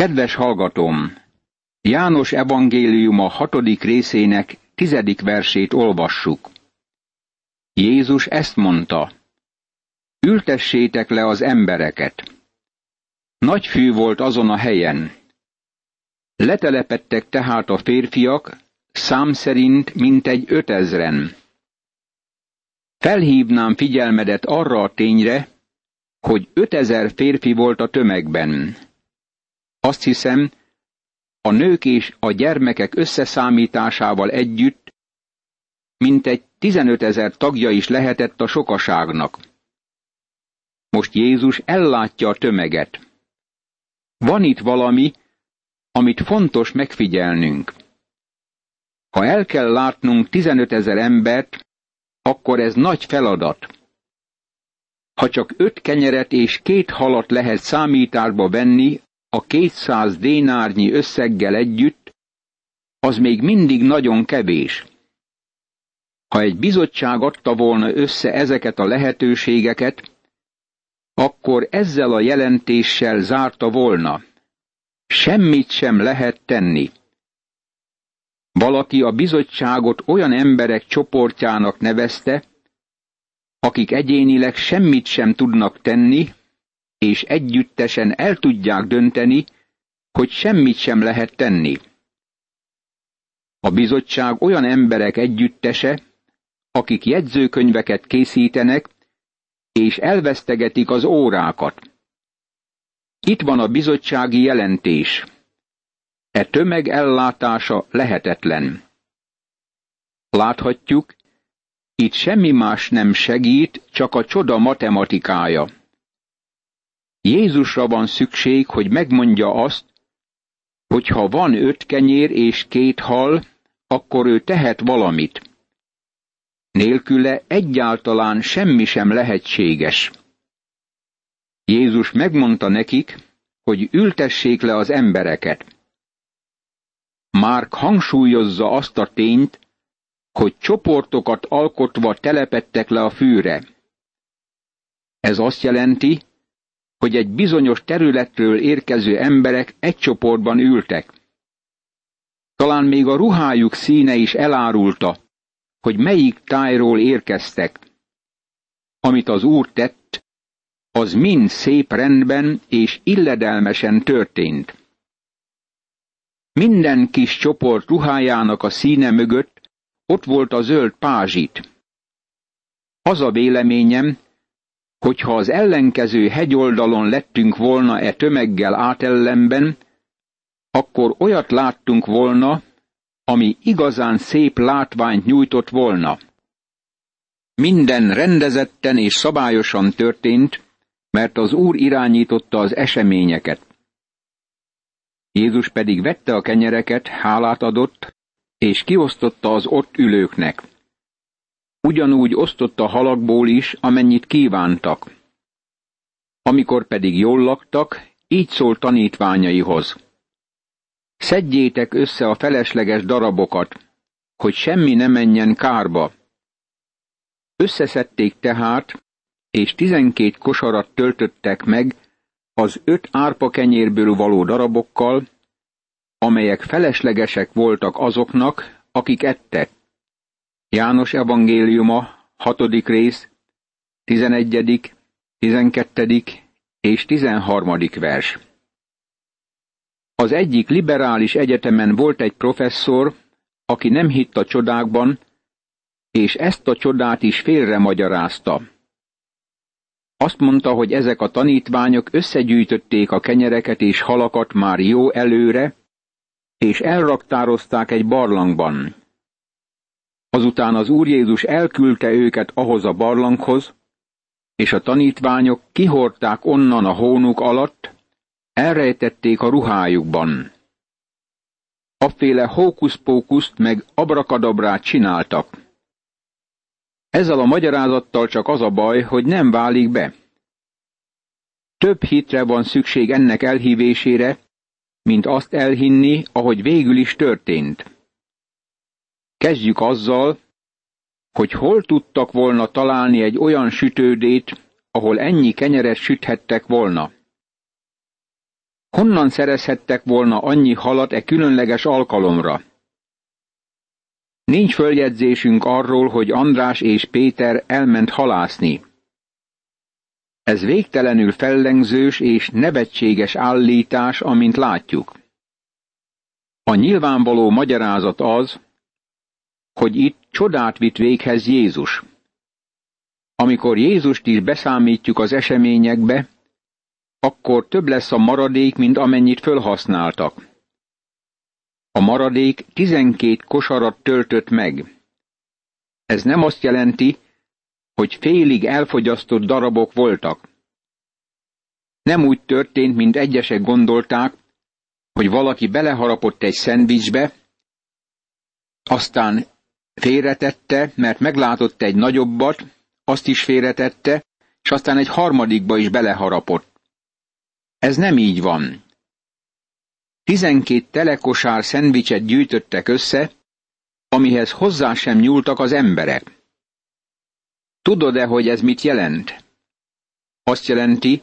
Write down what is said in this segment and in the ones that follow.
Kedves hallgatóm! János evangéliuma hatodik részének tizedik versét olvassuk. Jézus ezt mondta. Ültessétek le az embereket. Nagy fű volt azon a helyen. Letelepettek tehát a férfiak, szám szerint mintegy ötezren. Felhívnám figyelmedet arra a tényre, hogy ötezer férfi volt a tömegben. Azt hiszem, a nők és a gyermekek összeszámításával együtt mintegy 15 ezer tagja is lehetett a sokaságnak. Most Jézus ellátja a tömeget. Van itt valami, amit fontos megfigyelnünk. Ha el kell látnunk 15 ezer embert, akkor ez nagy feladat. Ha csak öt kenyeret és két halat lehet számításba venni a 200 dénárnyi összeggel együtt, az még mindig nagyon kevés. Ha egy bizottság adta volna össze ezeket a lehetőségeket, akkor ezzel a jelentéssel zárta volna. Semmit sem lehet tenni. Valaki a bizottságot olyan emberek csoportjának nevezte, akik egyénileg semmit sem tudnak tenni, és együttesen el tudják dönteni, hogy semmit sem lehet tenni. A bizottság olyan emberek együttese, akik jegyzőkönyveket készítenek, és elvesztegetik az órákat. Itt van a bizottsági jelentés. E tömeg ellátása lehetetlen. Láthatjuk, itt semmi más nem segít, csak a csoda matematikája. Jézusra van szükség, hogy megmondja azt, hogy ha van öt kenyér és két hal, akkor ő tehet valamit. Nélküle egyáltalán semmi sem lehetséges. Jézus megmondta nekik, hogy ültessék le az embereket. Márk hangsúlyozza azt a tényt, hogy csoportokat alkotva telepettek le a fűre. Ez azt jelenti, hogy egy bizonyos területről érkező emberek egy csoportban ültek. Talán még a ruhájuk színe is elárulta, hogy melyik tájról érkeztek. Amit az úr tett, az mind szép rendben és illedelmesen történt. Minden kis csoport ruhájának a színe mögött ott volt a zöld pázsit. Az a véleményem, hogyha az ellenkező hegyoldalon lettünk volna e tömeggel átellenben, akkor olyat láttunk volna, ami igazán szép látványt nyújtott volna. Minden rendezetten és szabályosan történt, mert az Úr irányította az eseményeket. Jézus pedig vette a kenyereket, hálát adott, és kiosztotta az ott ülőknek. Ugyanúgy osztotta halakból is, amennyit kívántak. Amikor pedig jól laktak, így szólt tanítványaihoz. Szedjétek össze a felesleges darabokat, hogy semmi ne menjen kárba. Összeszedték tehát, és tizenkét kosarat töltöttek meg az öt árpa kenyérből való darabokkal, amelyek feleslegesek voltak azoknak, akik ettek. János evangéliuma, hatodik rész, tizenegyedik, tizenkettedik és tizenharmadik vers. Az egyik liberális egyetemen volt egy professzor, aki nem hitt a csodákban, és ezt a csodát is félre magyarázta. Azt mondta, hogy ezek a tanítványok összegyűjtötték a kenyereket és halakat már jó előre, és elraktározták egy barlangban. Azután az Úr Jézus elküldte őket ahhoz a barlanghoz, és a tanítványok kihorták onnan a hónuk alatt, elrejtették a ruhájukban. Afféle hókuszpókuszt meg abrakadabrát csináltak. Ezzel a magyarázattal csak az a baj, hogy nem válik be. Több hitre van szükség ennek elhívésére, mint azt elhinni, ahogy végül is történt. Kezdjük azzal, hogy hol tudtak volna találni egy olyan sütődét, ahol ennyi kenyeret süthettek volna. Honnan szerezhettek volna annyi halat e különleges alkalomra? Nincs följegyzésünk arról, hogy András és Péter elment halászni. Ez végtelenül fellengzős és nevetséges állítás, amint látjuk. A nyilvánvaló magyarázat az, hogy itt csodát vitt véghez Jézus. Amikor Jézust is beszámítjuk az eseményekbe, akkor több lesz a maradék, mint amennyit fölhasználtak. A maradék tizenkét kosarat töltött meg. Ez nem azt jelenti, hogy félig elfogyasztott darabok voltak. Nem úgy történt, mint egyesek gondolták, hogy valaki beleharapott egy szendvicsbe, aztán félretette, mert meglátott egy nagyobbat, azt is félretette, és aztán egy harmadikba is beleharapott. Ez nem így van. Tizenkét telekosár szendvicset gyűjtöttek össze, amihez hozzá sem nyúltak az emberek. Tudod-e, hogy ez mit jelent? Azt jelenti,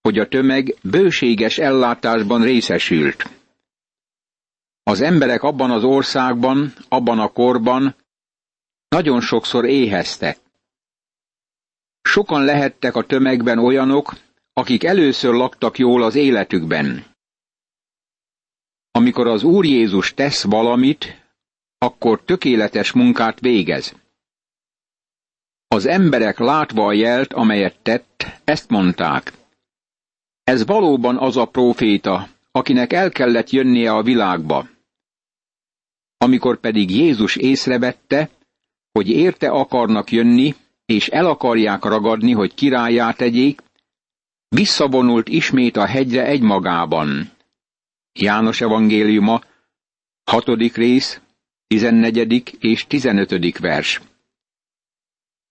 hogy a tömeg bőséges ellátásban részesült. Az emberek abban az országban, abban a korban nagyon sokszor éheztek. Sokan lehettek a tömegben olyanok, akik először laktak jól az életükben. Amikor az Úr Jézus tesz valamit, akkor tökéletes munkát végez. Az emberek látva a jelt, amelyet tett, ezt mondták. Ez valóban az a próféta, akinek el kellett jönnie a világba. Amikor pedig Jézus észrevette, hogy érte akarnak jönni, és el akarják ragadni, hogy királyát tegyék, visszavonult ismét a hegyre egymagában. János evangéliuma, hatodik rész, tizennegyedik és tizenötödik vers.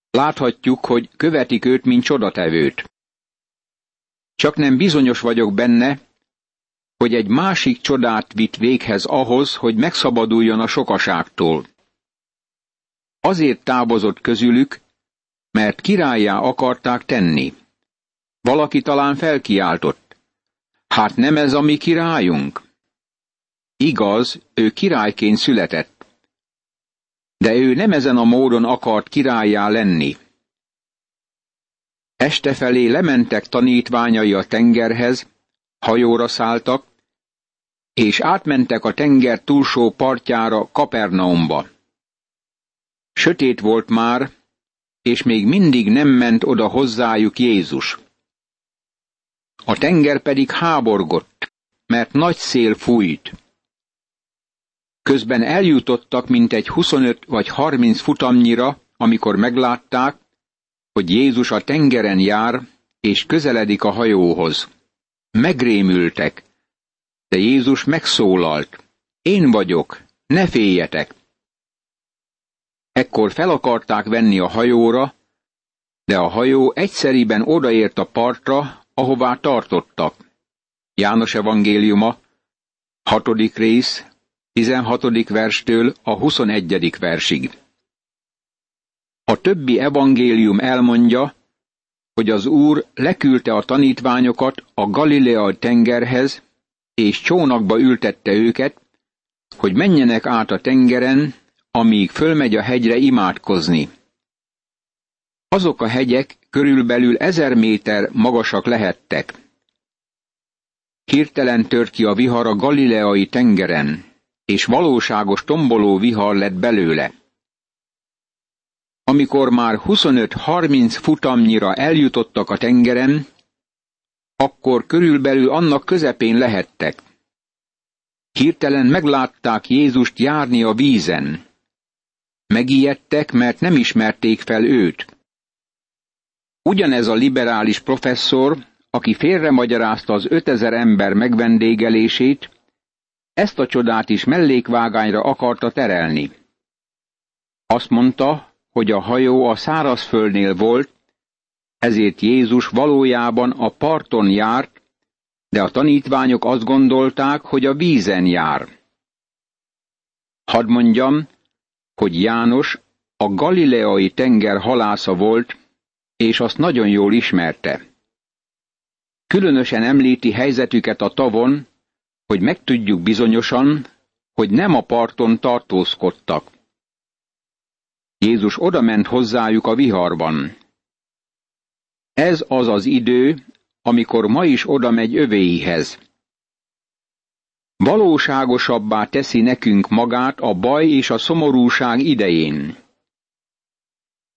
Láthatjuk, hogy követik őt, mint csodatevőt. Csak nem bizonyos vagyok benne, hogy egy másik csodát vitt véghez ahhoz, hogy megszabaduljon a sokaságtól. Azért távozott közülük, mert királyá akarták tenni. Valaki talán felkiáltott. Hát nem ez a mi királyunk? Igaz, ő királyként született. De ő nem ezen a módon akart királyá lenni. Este felé lementek tanítványai a tengerhez, hajóra szálltak, és átmentek a tenger túlsó partjára Kapernaumba. Sötét volt már, és még mindig nem ment oda hozzájuk Jézus. A tenger pedig háborgott, mert nagy szél fújt. Közben eljutottak mintegy 25 vagy 30 futamnyira, amikor meglátták, hogy Jézus a tengeren jár, és közeledik a hajóhoz. Megrémültek, de Jézus megszólalt. Én vagyok, ne féljetek! Ekkor fel akarták venni a hajóra, de a hajó egyszeriben odaért a partra, ahová tartottak. János evangéliuma, hatodik rész, 16. verstől a 21. versig. A többi evangélium elmondja, hogy az Úr leküldte a tanítványokat a Galilea tengerhez, és csónakba ültette őket, hogy menjenek át a tengeren, amíg fölmegy a hegyre imádkozni. Azok a hegyek körülbelül ezer méter magasak lehettek. Hirtelen tört ki a vihar a galileai tengeren, és valóságos tomboló vihar lett belőle. Amikor már 25-30 futamnyira eljutottak a tengeren, akkor körülbelül annak közepén lehettek. Hirtelen meglátták Jézust járni a vízen. Megijedtek, mert nem ismerték fel őt. Ugyanez a liberális professzor, aki félremagyarázta az 5000 ember megvendégelését, ezt a csodát is mellékvágányra akarta terelni. Azt mondta, hogy a hajó a szárazföldnél volt, ezért Jézus valójában a parton járt, de a tanítványok azt gondolták, hogy a vízen jár. Hadd mondjam, hogy János a galileai tenger halásza volt, és azt nagyon jól ismerte. Különösen említi helyzetüket a tavon, hogy megtudjuk bizonyosan, hogy nem a parton tartózkodtak. Jézus odament hozzájuk a viharban. Ez az az idő, amikor ma is oda megy övéihez. Valóságosabbá teszi nekünk magát a baj és a szomorúság idején.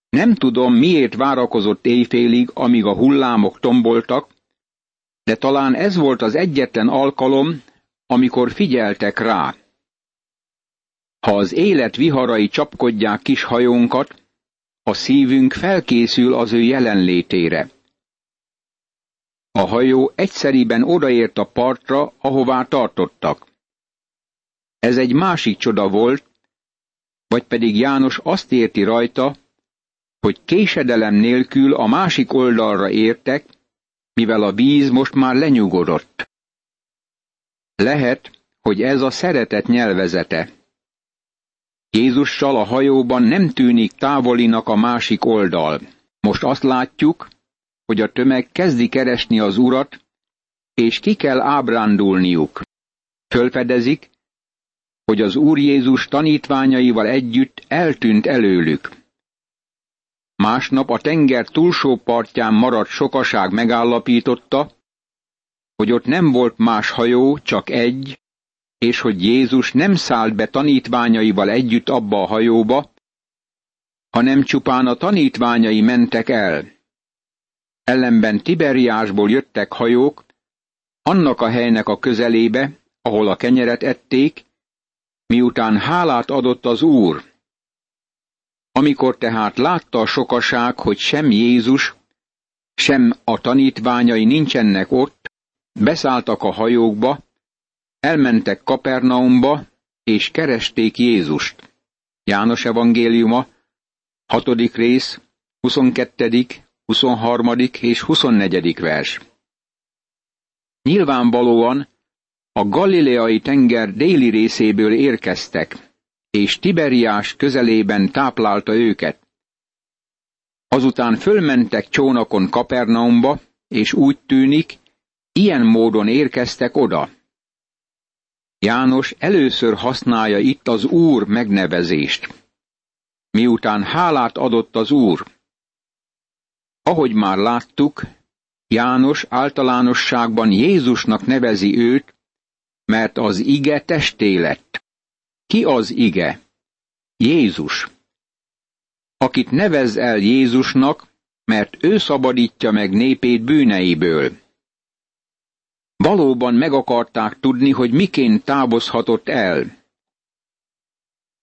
Nem tudom, miért várakozott éjfélig, amíg a hullámok tomboltak, de talán ez volt az egyetlen alkalom, amikor figyeltek rá. Ha az élet viharai csapkodják kis hajónkat, a szívünk felkészül az ő jelenlétére. A hajó egyszeriben odaért a partra, ahová tartottak. Ez egy másik csoda volt, vagy pedig János azt érti rajta, hogy késedelem nélkül a másik oldalra értek, mivel a víz most már lenyugodott. Lehet, hogy ez a szeretet nyelvezete. Jézussal a hajóban nem tűnik távolinak a másik oldal. Most azt látjuk, hogy a tömeg kezdi keresni az urat, és ki kell ábrándulniuk. Fölfedezik, hogy az Úr Jézus tanítványaival együtt eltűnt előlük. Másnap a tenger túlsó partján maradt sokaság megállapította, hogy ott nem volt más hajó, csak egy, és hogy Jézus nem szállt be tanítványaival együtt abba a hajóba, hanem csupán a tanítványai mentek el. Ellenben Tiberiásból jöttek hajók, annak a helynek a közelébe, ahol a kenyeret ették, miután hálát adott az Úr. Amikor tehát látta a sokaság, hogy sem Jézus, sem a tanítványai nincsenek ott, beszálltak a hajókba, elmentek Kapernaumba, és keresték Jézust. János evangéliuma, 6. rész, 22., 23. és 24. vers. Nyilvánvalóan a galileai tenger déli részéből érkeztek, és Tiberiás közelében táplálta őket. Azután fölmentek csónakon Kapernaumba, és úgy tűnik, ilyen módon érkeztek oda. János először használja itt az Úr megnevezést. Miután hálát adott az Úr. Ahogy már láttuk, János általánosságban Jézusnak nevezi őt, mert az ige testé lett. Ki az ige? Jézus. Akit nevez el Jézusnak, mert ő szabadítja meg népét bűneiből. Valóban meg akarták tudni, hogy miként távozhatott el.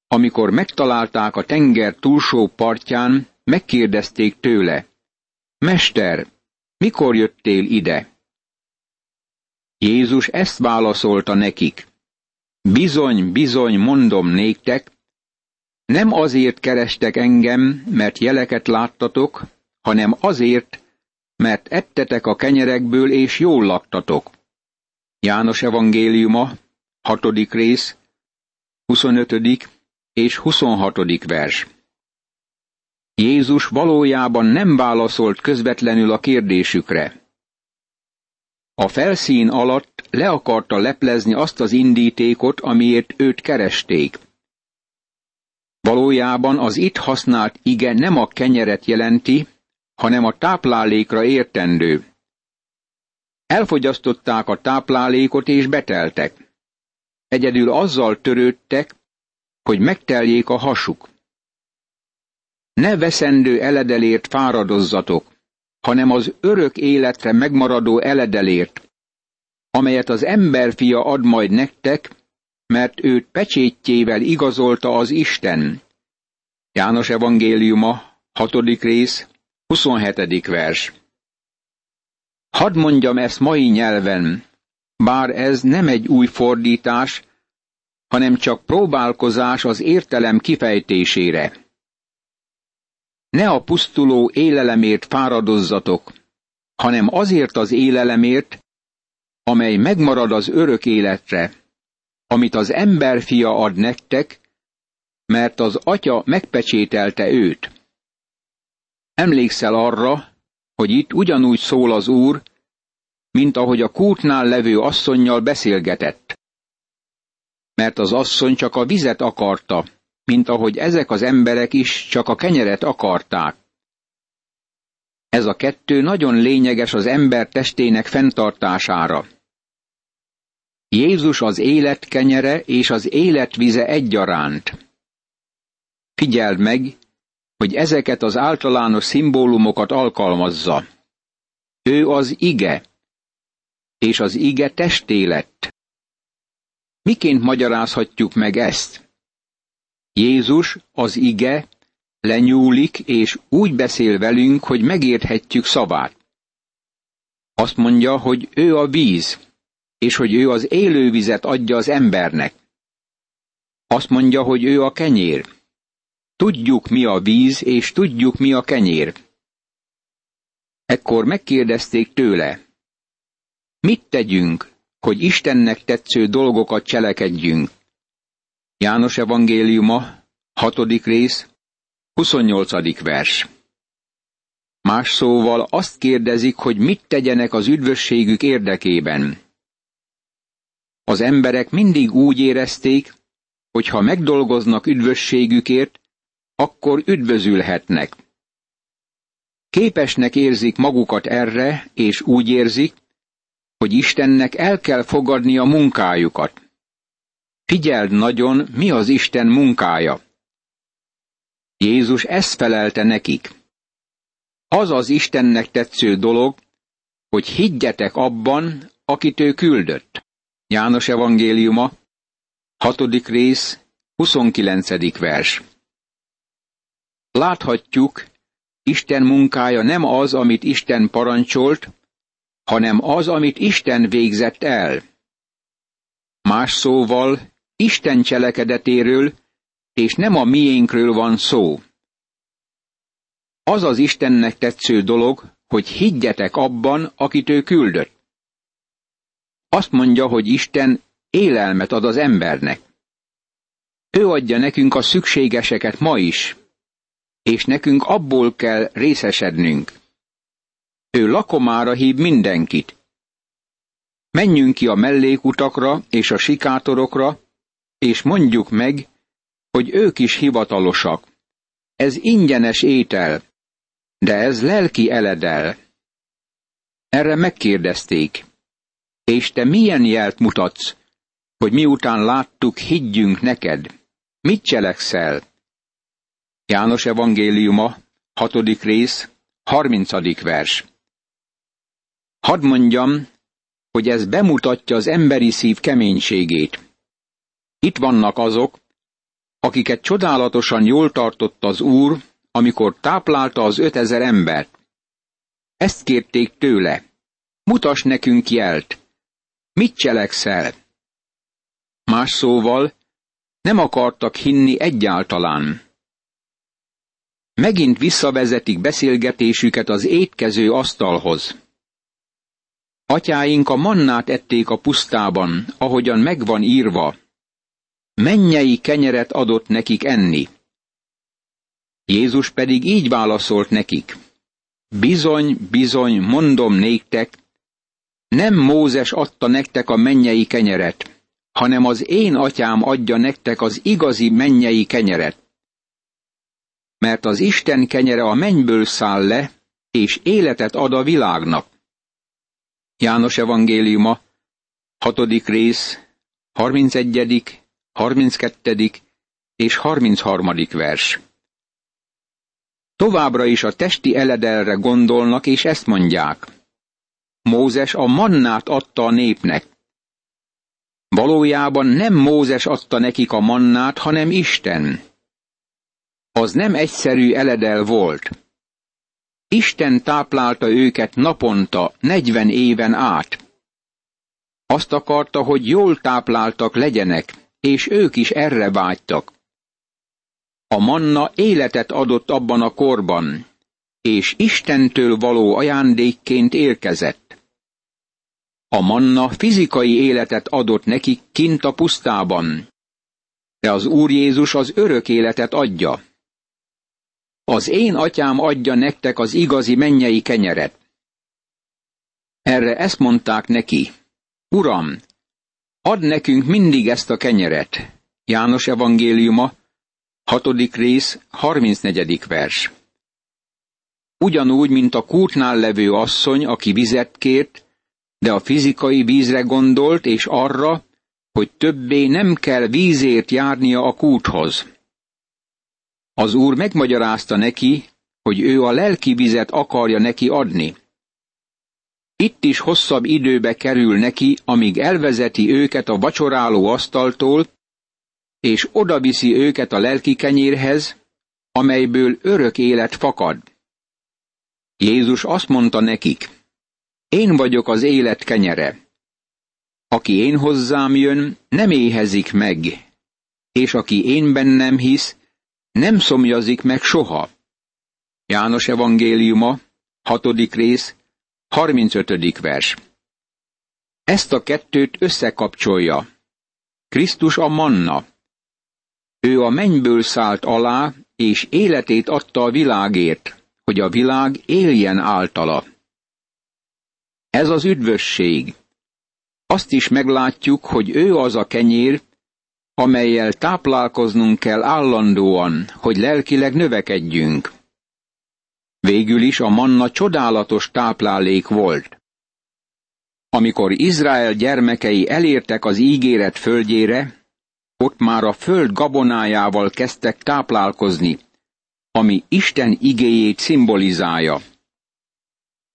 Amikor megtalálták a tenger túlsó partján, megkérdezték tőle. Mester, mikor jöttél ide? Jézus ezt válaszolta nekik. Bizony, bizony, mondom néktek, nem azért kerestek engem, mert jeleket láttatok, hanem azért, mert ettetek a kenyerekből és jól laktatok. János evangéliuma, 6. rész, 25. és 26. vers. Jézus valójában nem válaszolt közvetlenül a kérdésükre. A felszín alatt le akarta leplezni azt az indítékot, amiért őt keresték. Valójában az itt használt ige nem a kenyeret jelenti, hanem a táplálékra értendő. Elfogyasztották a táplálékot és beteltek. Egyedül azzal törődtek, hogy megteljék a hasuk. Ne veszendő eledelért fáradozzatok, hanem az örök életre megmaradó eledelért, amelyet az emberfia ad majd nektek, mert őt pecsétjével igazolta az Isten. János evangéliuma, 6. rész, 27. vers. Hadd mondjam ezt mai nyelven, bár ez nem egy új fordítás, hanem csak próbálkozás az értelem kifejtésére. Ne a pusztuló élelemért fáradozzatok, hanem azért az élelemért, amely megmarad az örök életre, amit az emberfia ad nektek, mert az atya megpecsételte őt. Emlékszel arra, hogy itt ugyanúgy szól az Úr, mint ahogy a kútnál levő asszonnyal beszélgetett. Mert az asszony csak a vizet akarta, mint ahogy ezek az emberek is csak a kenyeret akarták. Ez a kettő nagyon lényeges az ember testének fenntartására. Jézus az élet kenyere és az élet vize egyaránt. Figyeld meg, hogy ezeket az általános szimbólumokat alkalmazza. Ő az ige, és az ige testé lett. Miként magyarázhatjuk meg ezt? Jézus, az ige, lenyúlik, és úgy beszél velünk, hogy megérthetjük szavát. Azt mondja, hogy ő a víz, és hogy ő az élővizet adja az embernek. Azt mondja, hogy ő a kenyér. Tudjuk, mi a víz, és tudjuk, mi a kenyér. Ekkor megkérdezték tőle, mit tegyünk, hogy Istennek tetsző dolgokat cselekedjünk. János evangéliuma, hatodik rész, 28. vers. Más szóval azt kérdezik, hogy mit tegyenek az üdvösségük érdekében. Az emberek mindig úgy érezték, hogy ha megdolgoznak üdvösségükért, akkor üdvözülhetnek. Képesnek érzik magukat erre, és úgy érzik, hogy Istennek el kell fogadni a munkájukat. Figyeld nagyon, mi az Isten munkája. Jézus ezt felelte nekik. Az az Istennek tetsző dolog, hogy higgyetek abban, akit ő küldött. János evangéliuma, 6. rész, 29. vers. Láthatjuk, Isten munkája nem az, amit Isten parancsolt, hanem az, amit Isten végzett el. Más szóval, Isten cselekedetéről, és nem a miénkről van szó. Az az Istennek tetsző dolog, hogy higgyetek abban, akit ő küldött. Azt mondja, hogy Isten élelmet ad az embernek. Ő adja nekünk a szükségeseket ma is, és nekünk abból kell részesednünk. Ő lakomára hív mindenkit. Menjünk ki a mellékutakra és a sikátorokra, és mondjuk meg, hogy ők is hivatalosak. Ez ingyenes étel, de ez lelki eledel. Erre megkérdezték, és te milyen jelt mutatsz, hogy miután láttuk, higgyünk neked? Mit cselekszel? János evangéliuma, hatodik rész, harmincadik vers. Hadd mondjam, hogy ez bemutatja az emberi szív keménységét. Itt vannak azok, akiket csodálatosan jól tartott az Úr, amikor táplálta az ötezer embert. Ezt kérték tőle. Mutas nekünk jelt. Mit cselekszel? Más szóval, nem akartak hinni egyáltalán. Megint visszavezetik beszélgetésüket az étkező asztalhoz. Atyáink a mannát ették a pusztában, ahogyan megvan írva. Mennyei kenyeret adott nekik enni. Jézus pedig így válaszolt nekik. Bizony, bizony, mondom néktek, nem Mózes adta nektek a mennyei kenyeret, hanem az én atyám adja nektek az igazi mennyei kenyeret. Mert az Isten kenyere a mennyből száll le, és életet ad a világnak. János evangéliuma, hatodik rész, 31., 32. és 33. vers. Továbbra is a testi eledelre gondolnak, és ezt mondják. Mózes a mannát adta a népnek. Valójában nem Mózes adta nekik a mannát, hanem Isten. Az nem egyszerű eledel volt. Isten táplálta őket naponta, negyven éven át. Azt akarta, hogy jól tápláltak legyenek, és ők is erre vágytak. A manna életet adott abban a korban, és Istentől való ajándékként érkezett. A manna fizikai életet adott nekik kint a pusztában, de az Úr Jézus az örök életet adja. Az én atyám adja nektek az igazi mennyei kenyeret. Erre ezt mondták neki, Uram, add nekünk mindig ezt a kenyeret. János evangéliuma, hatodik rész, 34. vers. Ugyanúgy, mint a kútnál levő asszony, aki vizet kért, de a fizikai vízre gondolt, és arra, hogy többé nem kell vízért járnia a kúthoz. Az úr megmagyarázta neki, hogy ő a lelki vizet akarja neki adni. Itt is hosszabb időbe kerül neki, amíg elvezeti őket a vacsoráló asztaltól, és odaviszi őket a lelki kenyérhez, amelyből örök élet fakad. Jézus azt mondta nekik, én vagyok az élet kenyere. Aki én hozzám jön, nem éhezik meg, és aki én bennem hisz, nem szomjazik meg soha. János evangéliuma, hatodik rész, 35. vers. Ezt a kettőt összekapcsolja. Krisztus a manna. Ő a mennyből szállt alá, és életét adta a világért, hogy a világ éljen általa. Ez az üdvösség. Azt is meglátjuk, hogy ő az a kenyér, amelyel táplálkoznunk kell állandóan, hogy lelkileg növekedjünk. Végül is a manna csodálatos táplálék volt. Amikor Izrael gyermekei elértek az ígéret földjére, ott már a föld gabonájával kezdtek táplálkozni, ami Isten igéjét szimbolizálja.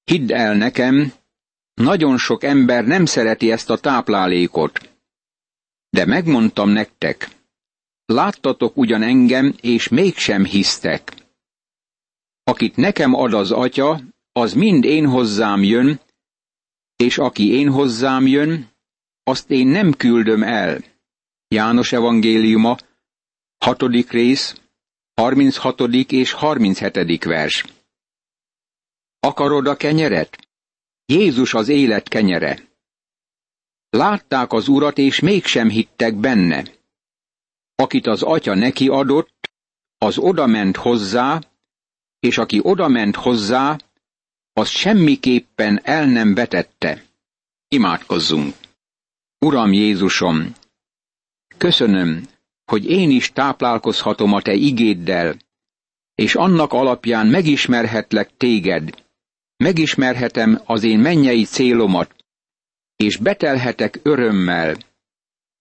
Hidd el nekem, nagyon sok ember nem szereti ezt a táplálékot. De megmondtam nektek, láttatok ugyan engem, és mégsem hisztek. Akit nekem ad az atya, az mind én hozzám jön, és aki én hozzám jön, azt én nem küldöm el. János evangéliuma, hatodik rész, 36. és 37. vers. Akarod a kenyeret? Jézus az élet kenyere. Látták az urat, és mégsem hittek benne. Akit az atya neki adott, az odament hozzá, és aki odament hozzá, az semmiképpen el nem vetette. Imádkozzunk! Uram Jézusom, köszönöm, hogy én is táplálkozhatom a Te igéddel, és annak alapján megismerhetlek Téged, megismerhetem az én mennyei célomat, és betelhetek örömmel.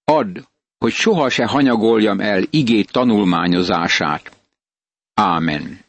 Add, hogy soha se hanyagoljam el igét tanulmányozását. Ámen.